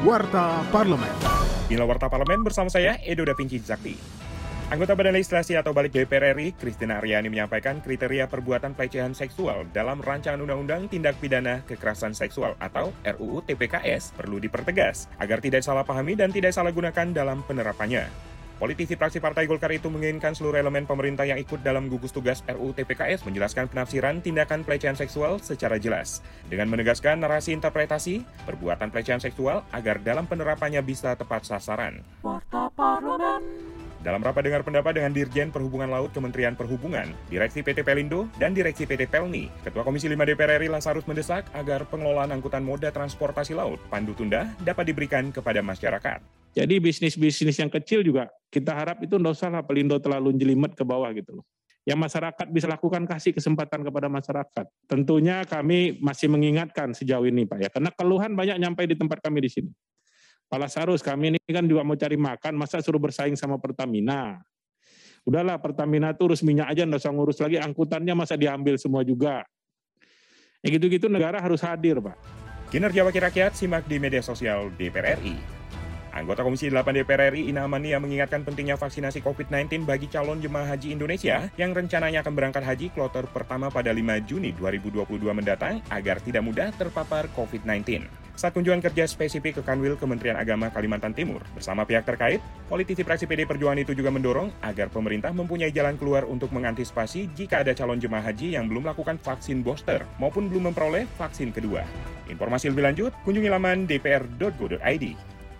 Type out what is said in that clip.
Warta Parlemen. Inilah Warta Parlemen bersama saya, Edo Da Vinci Zakti. Anggota Badan Legislasi atau Balik DPR RI, Kristina Aryani menyampaikan kriteria perbuatan pelecehan seksual dalam rancangan Undang-Undang Tindak Pidana Kekerasan Seksual atau RUU TPKS perlu dipertegas agar tidak salah pahami dan tidak salah gunakan dalam penerapannya. Politisi fraksi Partai Golkar itu menginginkan seluruh elemen pemerintah yang ikut dalam gugus tugas RUU TPKS menjelaskan penafsiran tindakan pelecehan seksual secara jelas. Dengan menegaskan narasi interpretasi, perbuatan pelecehan seksual agar dalam penerapannya bisa tepat sasaran. Dalam rapat dengar pendapat dengan Dirjen Perhubungan Laut Kementerian Perhubungan, Direksi PT Pelindo, dan Direksi PT Pelni, Ketua Komisi 5 DPR RI Lasarus mendesak agar pengelolaan angkutan moda transportasi laut Pandu Tunda dapat diberikan kepada masyarakat. Jadi bisnis-bisnis yang kecil juga kita harap itu nggak usah lah Pelindo terlalu jelimet ke bawah gitu loh. Yang masyarakat bisa lakukan kasih kesempatan kepada masyarakat. Tentunya kami masih mengingatkan sejauh ini Pak ya, karena keluhan banyak nyampe di tempat kami di sini. Pak Lasarus, kami ini kan juga mau cari makan, masa suruh bersaing sama Pertamina. Udahlah Pertamina tuh urus minyak aja, nggak usah ngurus lagi, angkutannya masa diambil semua juga. Ya gitu-gitu negara harus hadir Pak. Kinerja Wakil Rakyat simak di media sosial DPR RI. Anggota Komisi 8 DPR RI Ina Amania mengingatkan pentingnya vaksinasi COVID-19 bagi calon jemaah haji Indonesia yang rencananya akan berangkat haji kloter pertama pada 5 Juni 2022 mendatang agar tidak mudah terpapar COVID-19. Saat kunjungan kerja spesifik ke Kanwil Kementerian Agama Kalimantan Timur bersama pihak terkait, politisi fraksi PD Perjuangan itu juga mendorong agar pemerintah mempunyai jalan keluar untuk mengantisipasi jika ada calon jemaah haji yang belum melakukan vaksin booster maupun belum memperoleh vaksin kedua. Informasi lebih lanjut, kunjungi laman dpr.go.id.